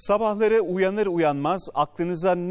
Sabahları uyanır uyanmaz aklınıza